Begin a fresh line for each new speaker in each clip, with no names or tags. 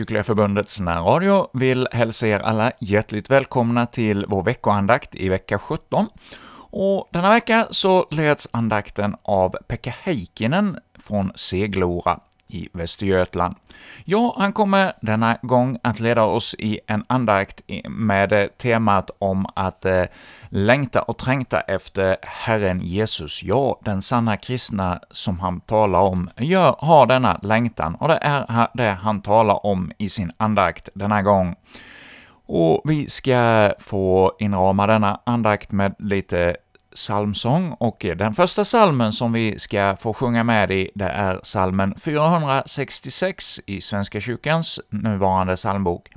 Kyrkliga Förbundets närradio vill hälsa er alla hjärtligt välkomna till vår veckoandakt i vecka 17. Och denna vecka så leds andakten av Pekka Heikkinen från Seglora i Västergötland. Ja, han kommer denna gång att leda oss i en andakt med eh, temat om att eh, längta och trängta efter Herren Jesus. Ja, den sanna kristna som han talar om gör, har denna längtan, och det är det han talar om i sin andakt denna gång. Och vi ska få inrama denna andakt med lite psalmsång, och den första salmen som vi ska få sjunga med i, det är salmen 466 i Svenska kyrkans nuvarande psalmbok.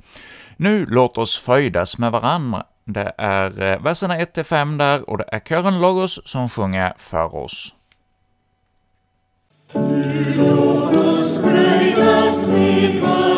Nu låt oss fröjdas med varandra. Det är eh, verserna 1-5 där, och det är kören Logos som sjunger för oss.
Låt oss fröjdas med varandra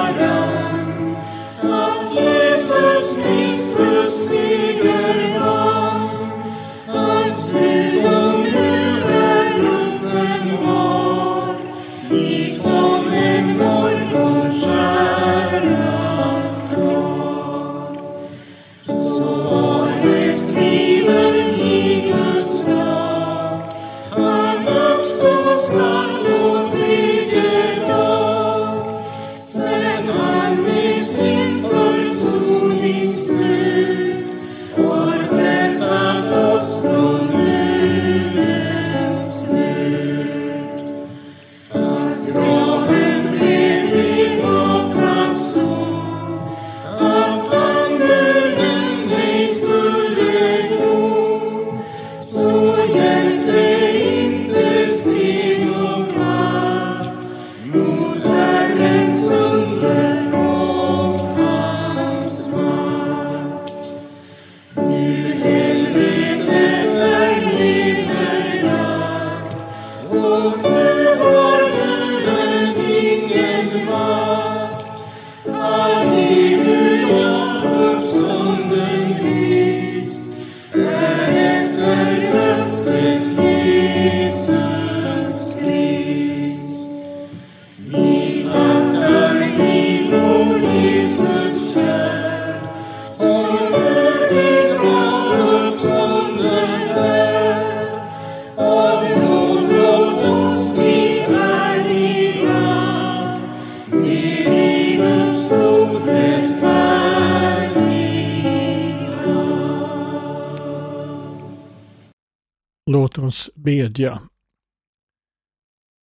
bedja.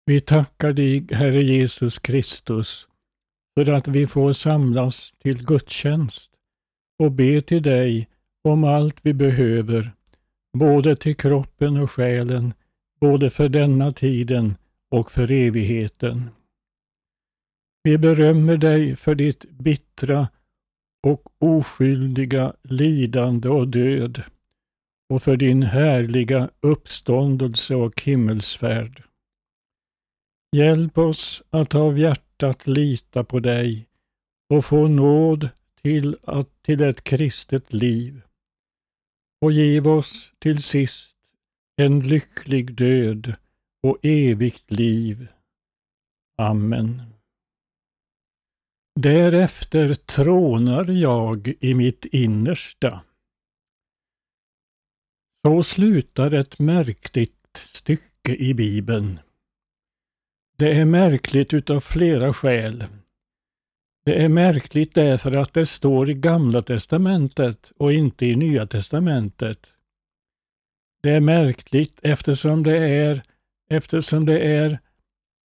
Vi tackar dig, Herre Jesus Kristus, för att vi får samlas till gudstjänst och be till dig om allt vi behöver, både till kroppen och själen, både för denna tiden och för evigheten. Vi berömmer dig för ditt bittra och oskyldiga lidande och död och för din härliga uppståndelse och himmelsfärd. Hjälp oss att av hjärtat lita på dig och få nåd till, att, till ett kristet liv. Och giv oss till sist en lycklig död och evigt liv. Amen. Därefter trånar jag i mitt innersta så slutar ett märkligt stycke i Bibeln. Det är märkligt utav flera skäl. Det är märkligt därför att det står i Gamla testamentet och inte i Nya testamentet. Det är märkligt eftersom det är, eftersom det är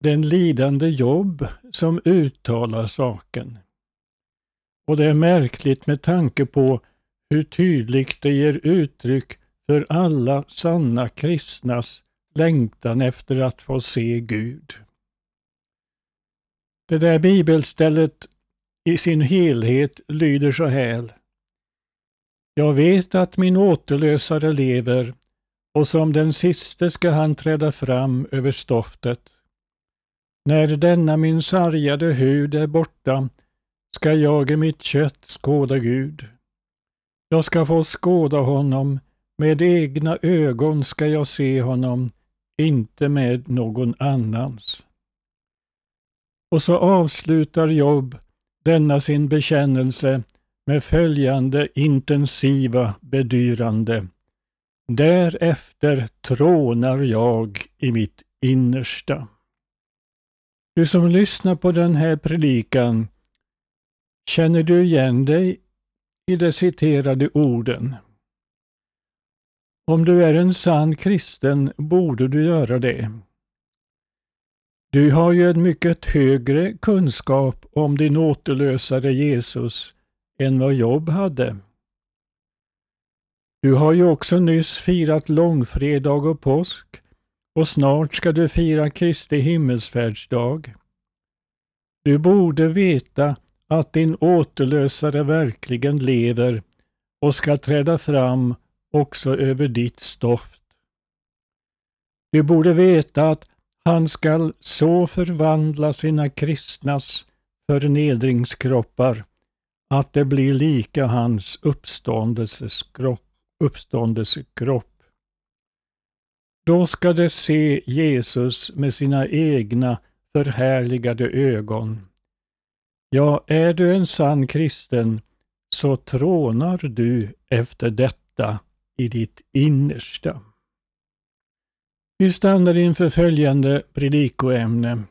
den lidande jobb som uttalar saken. Och det är märkligt med tanke på hur tydligt det ger uttryck för alla sanna kristnas längtan efter att få se Gud. Det där bibelstället i sin helhet lyder så här. Jag vet att min återlösare lever och som den siste ska han träda fram över stoftet. När denna min sargade hud är borta ska jag i mitt kött skåda Gud. Jag ska få skåda honom med egna ögon ska jag se honom, inte med någon annans. Och så avslutar Jobb denna sin bekännelse med följande intensiva bedyrande. Därefter trånar jag i mitt innersta. Du som lyssnar på den här predikan, känner du igen dig i de citerade orden? Om du är en sann kristen borde du göra det. Du har ju en mycket högre kunskap om din återlösare Jesus än vad Job hade. Du har ju också nyss firat långfredag och påsk och snart ska du fira Kristi himmelsfärdsdag. Du borde veta att din återlösare verkligen lever och ska träda fram också över ditt stoft. Du borde veta att han skall så förvandla sina kristnas förnedringskroppar att det blir lika hans uppståndelsekropp. uppståndelsekropp. Då ska de se Jesus med sina egna förhärligade ögon. Ja, är du en sann kristen så trånar du efter detta i ditt innersta. Vi stannar inför följande predikoämne.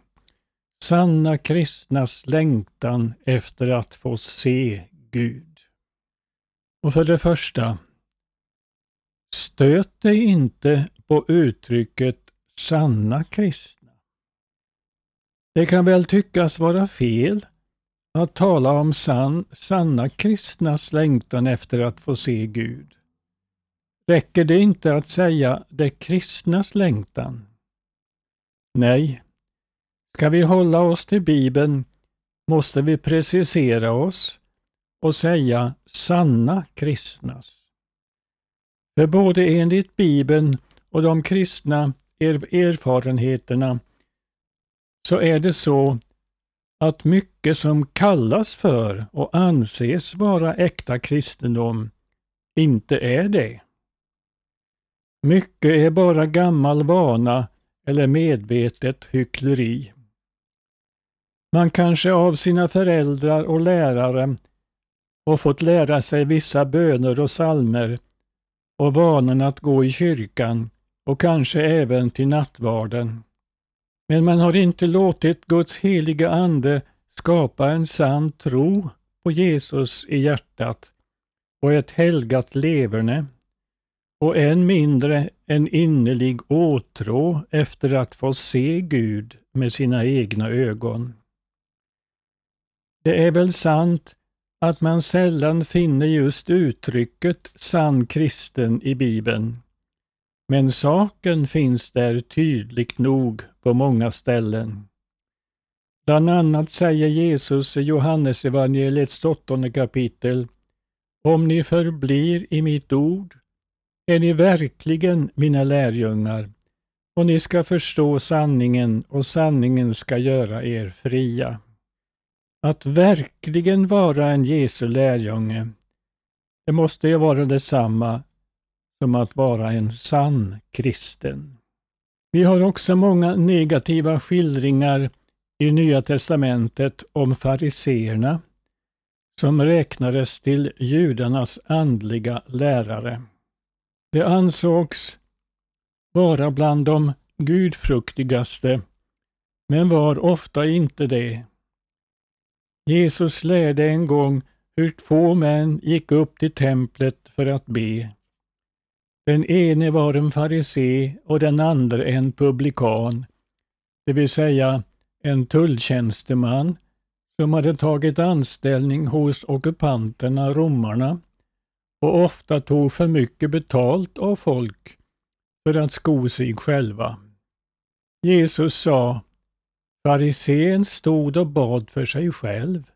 Sanna kristnas längtan efter att få se Gud. Och för det första, stöt dig inte på uttrycket sanna kristna. Det kan väl tyckas vara fel att tala om san, sanna kristnas längtan efter att få se Gud. Räcker det inte att säga det kristnas längtan? Nej, ska vi hålla oss till Bibeln måste vi precisera oss och säga sanna kristnas. För både enligt Bibeln och de kristna erfarenheterna så är det så att mycket som kallas för och anses vara äkta kristendom inte är det. Mycket är bara gammal vana eller medvetet hyckleri. Man kanske av sina föräldrar och lärare har fått lära sig vissa böner och salmer och vanan att gå i kyrkan och kanske även till nattvarden. Men man har inte låtit Guds heliga Ande skapa en sann tro på Jesus i hjärtat och ett helgat leverne och än mindre en innerlig åtrå efter att få se Gud med sina egna ögon. Det är väl sant att man sällan finner just uttrycket sann kristen i Bibeln. Men saken finns där tydligt nog på många ställen. Bland annat säger Jesus i Johannesevangeliets åttonde kapitel Om ni förblir i mitt ord är ni verkligen mina lärjungar och ni ska förstå sanningen och sanningen ska göra er fria. Att verkligen vara en Jesu lärjunge, det måste ju vara detsamma som att vara en sann kristen. Vi har också många negativa skildringar i Nya testamentet om fariseerna som räknades till judarnas andliga lärare. Det ansågs vara bland de gudfruktigaste, men var ofta inte det. Jesus lärde en gång hur två män gick upp till templet för att be. Den ene var en farisé och den andra en publikan, det vill säga en tulltjänsteman som hade tagit anställning hos ockupanterna, romarna, och ofta tog för mycket betalt av folk för att sko sig själva. Jesus sa, farisén stod och bad för sig själv.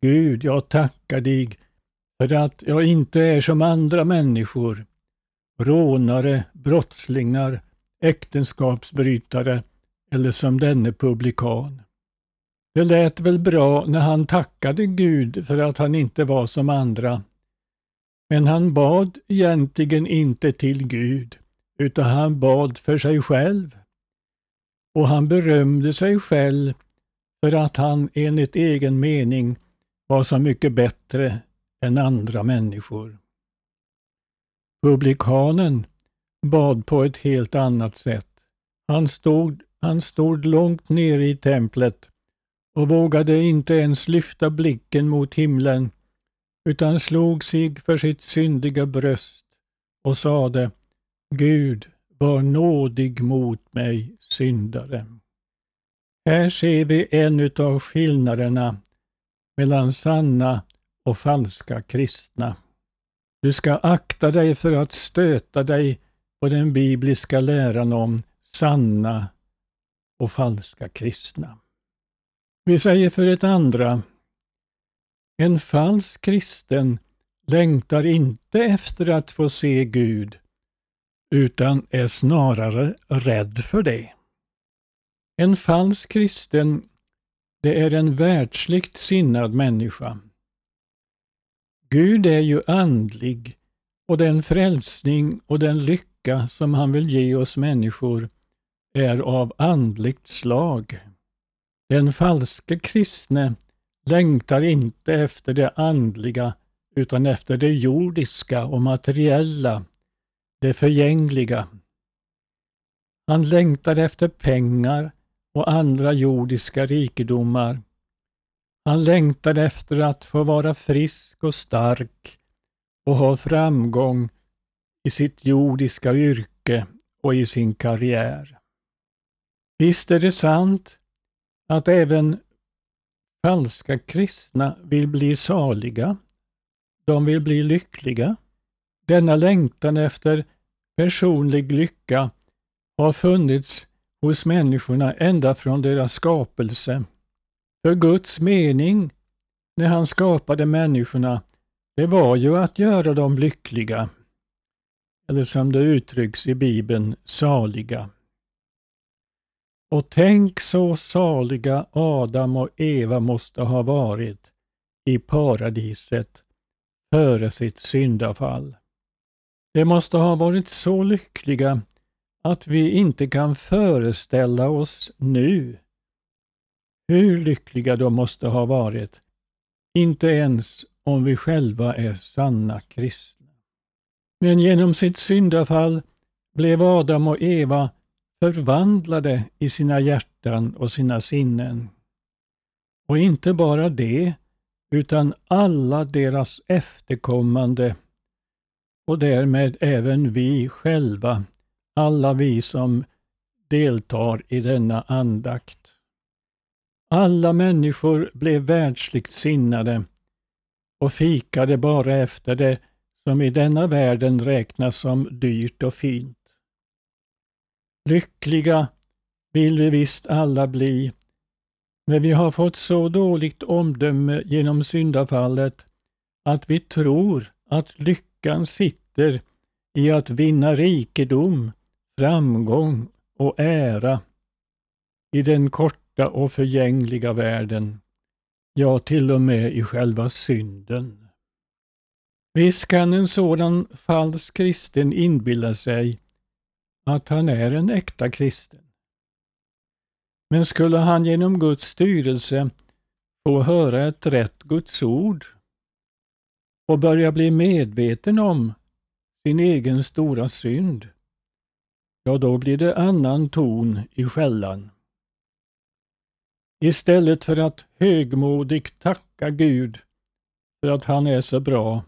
Gud, jag tackar dig för att jag inte är som andra människor, rånare, brottslingar, äktenskapsbrytare eller som denne publikan. Det lät väl bra när han tackade Gud för att han inte var som andra. Men han bad egentligen inte till Gud, utan han bad för sig själv. Och han berömde sig själv för att han enligt egen mening var så mycket bättre än andra människor. Publikanen bad på ett helt annat sätt. Han stod, han stod långt nere i templet och vågade inte ens lyfta blicken mot himlen utan slog sig för sitt syndiga bröst och sade Gud, var nådig mot mig, syndare. Här ser vi en av skillnaderna mellan sanna och falska kristna. Du ska akta dig för att stöta dig på den bibliska läran om sanna och falska kristna. Vi säger för ett andra, en falsk kristen längtar inte efter att få se Gud, utan är snarare rädd för det. En falsk kristen, det är en världsligt sinnad människa. Gud är ju andlig och den frälsning och den lycka som han vill ge oss människor är av andligt slag. Den falske kristne längtar inte efter det andliga utan efter det jordiska och materiella, det förgängliga. Han längtar efter pengar och andra jordiska rikedomar. Han längtar efter att få vara frisk och stark och ha framgång i sitt jordiska yrke och i sin karriär. Visst är det sant att även falska kristna vill bli saliga. De vill bli lyckliga. Denna längtan efter personlig lycka har funnits hos människorna ända från deras skapelse. För Guds mening när han skapade människorna, det var ju att göra dem lyckliga. Eller som det uttrycks i Bibeln, saliga. Och tänk så saliga Adam och Eva måste ha varit i paradiset före sitt syndafall. De måste ha varit så lyckliga att vi inte kan föreställa oss nu hur lyckliga de måste ha varit, inte ens om vi själva är sanna kristna. Men genom sitt syndafall blev Adam och Eva förvandlade i sina hjärtan och sina sinnen. Och inte bara det, utan alla deras efterkommande och därmed även vi själva, alla vi som deltar i denna andakt. Alla människor blev världsligt sinnade och fikade bara efter det som i denna världen räknas som dyrt och fint. Lyckliga vill vi visst alla bli, men vi har fått så dåligt omdöme genom syndafallet att vi tror att lyckan sitter i att vinna rikedom, framgång och ära i den korta och förgängliga världen, ja till och med i själva synden. Visst kan en sådan falsk kristen inbilla sig att han är en äkta kristen. Men skulle han genom Guds styrelse få höra ett rätt Guds ord och börja bli medveten om sin egen stora synd, ja då blir det annan ton i skällan. Istället för att högmodigt tacka Gud för att han är så bra,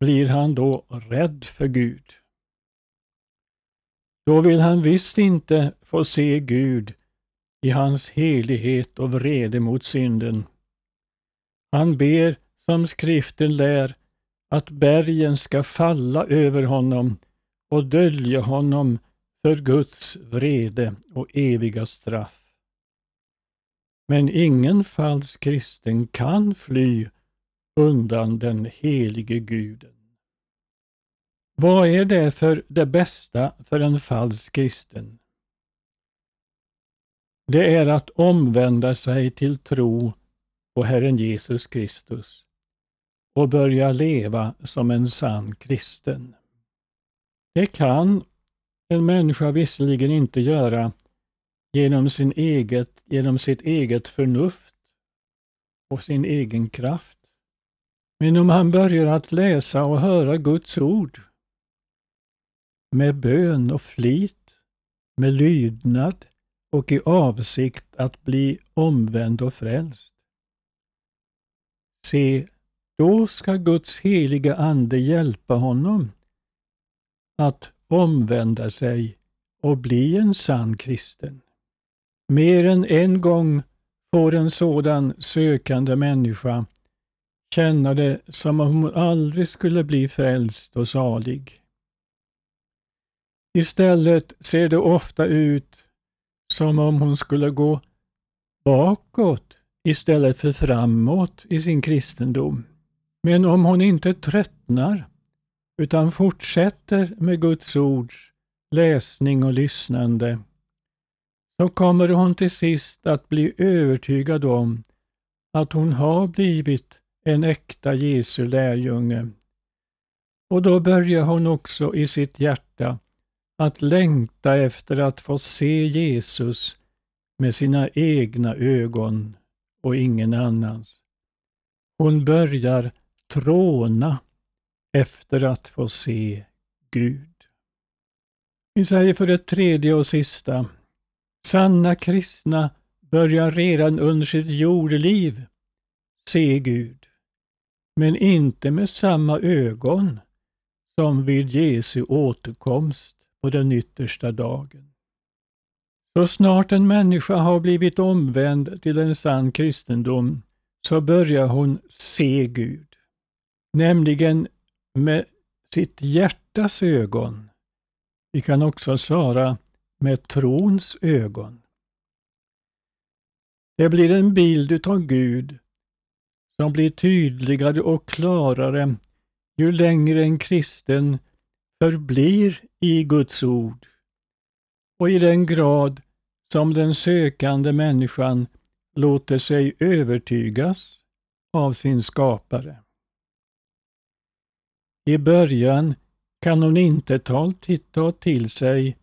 blir han då rädd för Gud. Då vill han visst inte få se Gud i hans helighet och vrede mot synden. Han ber, som skriften lär, att bergen ska falla över honom och dölja honom för Guds vrede och eviga straff. Men ingen falsk kristen kan fly undan den helige guden. Vad är det för det bästa för en falsk kristen? Det är att omvända sig till tro på Herren Jesus Kristus och börja leva som en sann kristen. Det kan en människa visserligen inte göra genom, sin eget, genom sitt eget förnuft och sin egen kraft. Men om han börjar att läsa och höra Guds ord med bön och flit, med lydnad och i avsikt att bli omvänd och frälst. Se, då ska Guds heliga Ande hjälpa honom att omvända sig och bli en sann kristen. Mer än en gång får en sådan sökande människa känna det som om hon aldrig skulle bli frälst och salig. Istället ser det ofta ut som om hon skulle gå bakåt istället för framåt i sin kristendom. Men om hon inte tröttnar utan fortsätter med Guds ords läsning och lyssnande så kommer hon till sist att bli övertygad om att hon har blivit en äkta Jesu lärjunge. Och då börjar hon också i sitt hjärta att längta efter att få se Jesus med sina egna ögon och ingen annans. Hon börjar tråna efter att få se Gud. Vi säger för det tredje och sista. Sanna kristna börjar redan under sitt jordeliv se Gud, men inte med samma ögon som vid Jesu återkomst på den yttersta dagen. Så snart en människa har blivit omvänd till en sann kristendom så börjar hon se Gud, nämligen med sitt hjärtas ögon. Vi kan också svara med trons ögon. Det blir en bild utav Gud som blir tydligare och klarare ju längre en kristen förblir i Guds ord och i den grad som den sökande människan låter sig övertygas av sin skapare. I början kan hon inte ta till sig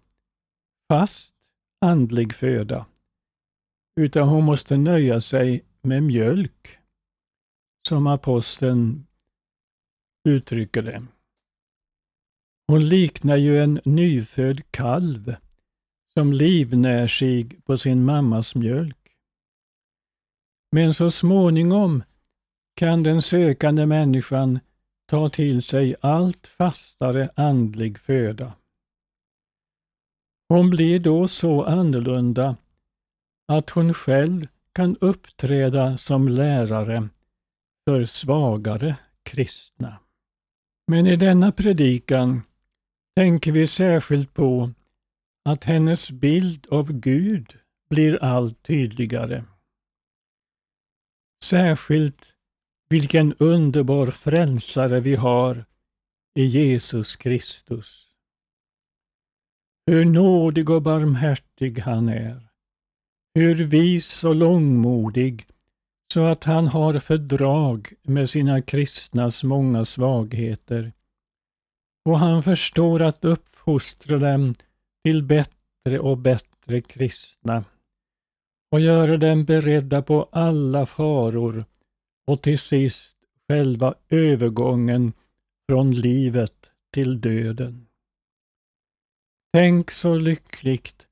fast andlig föda, utan hon måste nöja sig med mjölk, som aposteln uttrycker det. Hon liknar ju en nyfödd kalv som livnär sig på sin mammas mjölk. Men så småningom kan den sökande människan ta till sig allt fastare andlig föda. Hon blir då så annorlunda att hon själv kan uppträda som lärare för svagare kristna. Men i denna predikan tänker vi särskilt på att hennes bild av Gud blir allt tydligare. Särskilt vilken underbar frälsare vi har i Jesus Kristus. Hur nådig och barmhärtig han är. Hur vis och långmodig så att han har fördrag med sina kristnas många svagheter. Och han förstår att uppfostra dem till bättre och bättre kristna och göra dem beredda på alla faror och till sist själva övergången från livet till döden. Tänk så lyckligt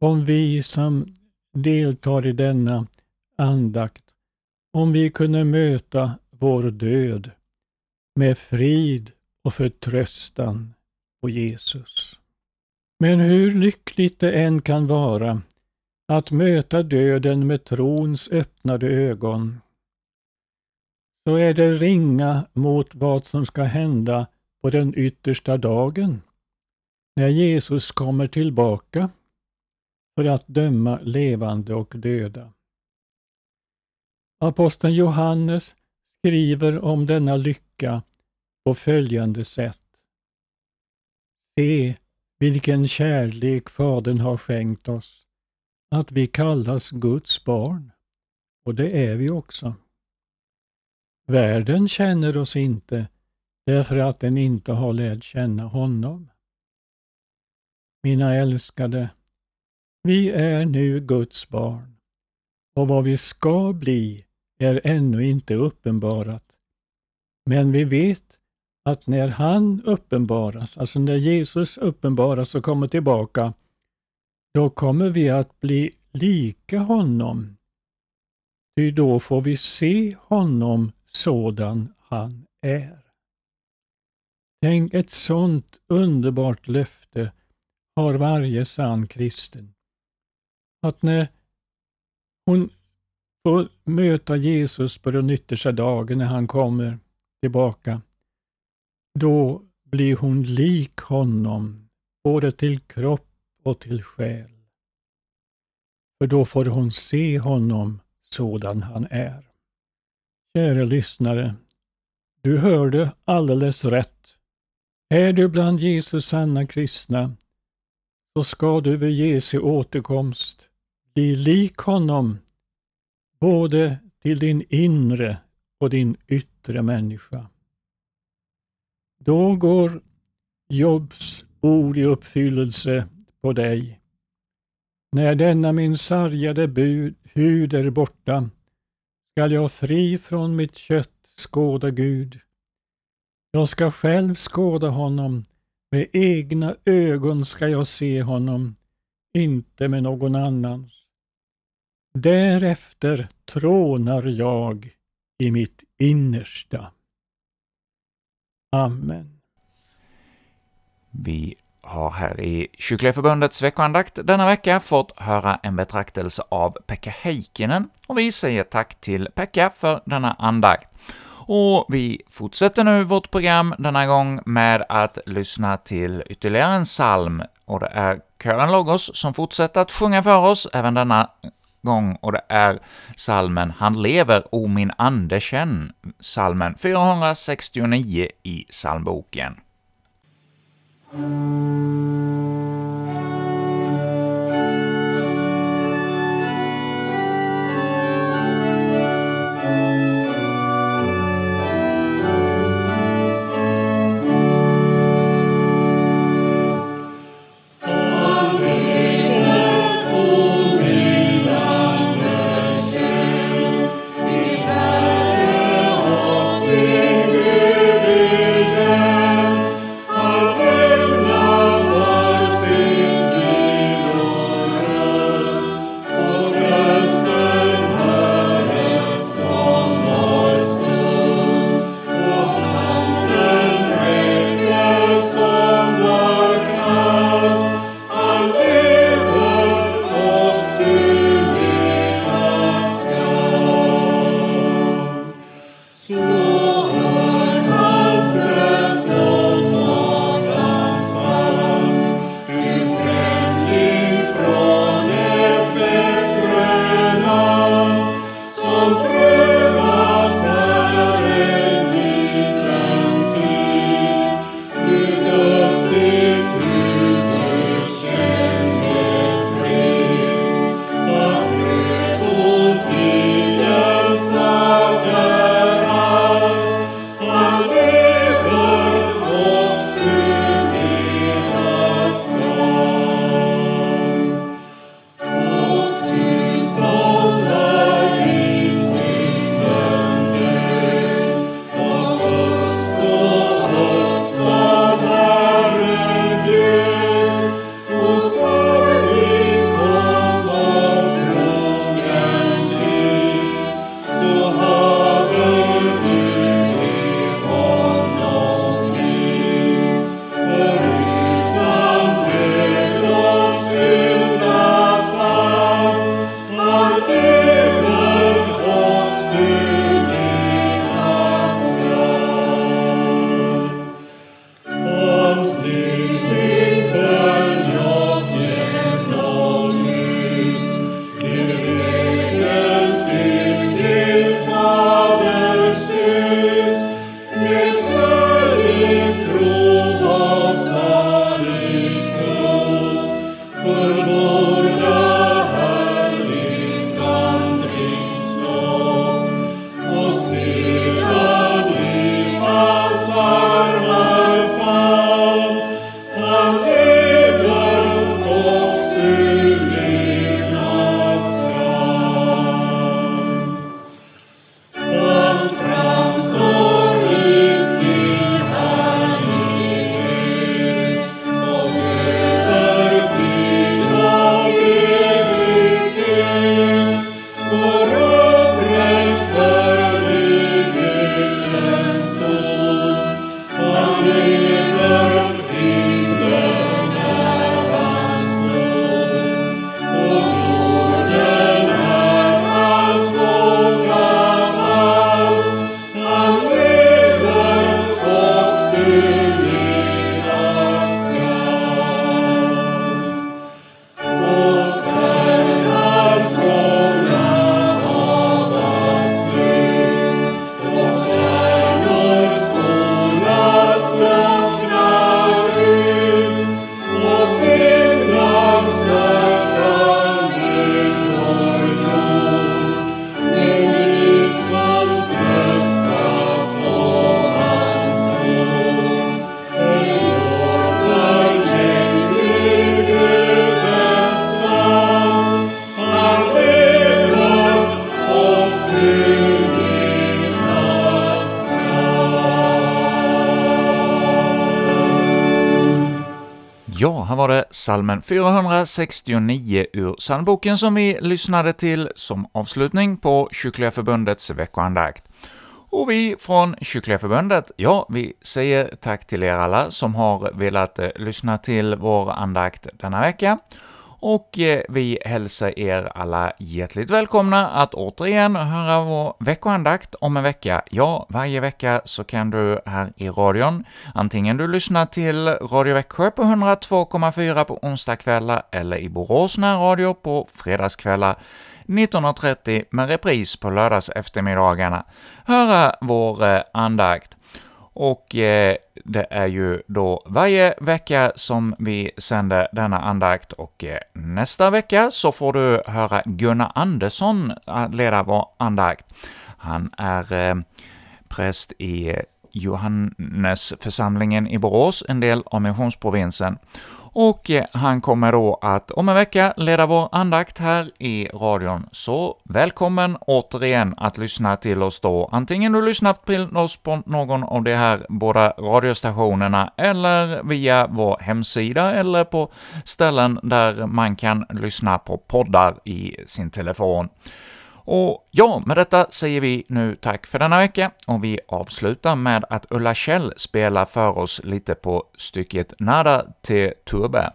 om vi som deltar i denna andakt, om vi kunde möta vår död med frid och förtröstan på Jesus. Men hur lyckligt det än kan vara att möta döden med trons öppnade ögon, så är det ringa mot vad som ska hända på den yttersta dagen, när Jesus kommer tillbaka för att döma levande och döda. Aposteln Johannes skriver om denna lycka på följande sätt. Se vilken kärlek Fadern har skänkt oss, att vi kallas Guds barn. Och det är vi också. Världen känner oss inte därför att den inte har lärt känna honom. Mina älskade, vi är nu Guds barn och vad vi ska bli är ännu inte uppenbarat. Men vi vet att när han uppenbaras, alltså när Jesus uppenbaras och kommer tillbaka, då kommer vi att bli lika honom. Ty då får vi se honom sådan han är. Tänk ett sådant underbart löfte har varje sann kristen. Att när hon får möta Jesus på den yttersta dagen när han kommer tillbaka, då blir hon lik honom, både till kropp och till själ. För då får hon se honom sådan han är. Kära lyssnare, du hörde alldeles rätt. Är du bland Jesus sanna kristna, så ska du vid Jesu återkomst bli lik honom, både till din inre och din yttre människa. Då går Jobs ord i uppfyllelse på dig. När denna min sargade bud, hud är borta skall jag fri från mitt kött skåda Gud. Jag ska själv skåda honom, med egna ögon ska jag se honom, inte med någon annans. Därefter trånar jag i mitt innersta. Amen.
Vi har här i Kyrkliga Förbundets veckoandakt denna vecka fått höra en betraktelse av Pekka Heikkinen, och vi säger tack till Pekka för denna andakt. Och vi fortsätter nu vårt program denna gång med att lyssna till ytterligare en psalm, och det är kören Logos som fortsätter att sjunga för oss även denna gång, och det är salmen ”Han lever, o min ande känn”, salmen 469 i psalmboken. Salmen 469 ur psalmboken som vi lyssnade till som avslutning på Kyrkliga Förbundets veckoandakt. Och vi från Kyrkliga Förbundet, ja, vi säger tack till er alla som har velat eh, lyssna till vår andakt denna vecka, och eh, vi hälsar er alla hjärtligt välkomna att återigen höra vår veckoandakt om en vecka. Ja, varje vecka så kan du här i radion, antingen du lyssnar till Radio Växjö på 102,4 på onsdagskvällar eller i Borås närradio på fredagskvällar, 19.30 med repris på lördags eftermiddagarna, höra vår eh, andakt. Och eh, det är ju då varje vecka som vi sänder denna andakt, och eh, nästa vecka så får du höra Gunnar Andersson eh, leda vår andakt. Han är eh, präst i eh, Johannesförsamlingen i Borås, en del av missionsprovinsen. Och eh, han kommer då att om en vecka leda vår andakt här i radion, så välkommen återigen att lyssna till oss då, antingen du lyssnar till oss på någon av de här båda radiostationerna, eller via vår hemsida, eller på ställen där man kan lyssna på poddar i sin telefon. Och ja, med detta säger vi nu tack för denna vecka, och vi avslutar med att Ulla Kjell spelar för oss lite på stycket Nada te Turbe.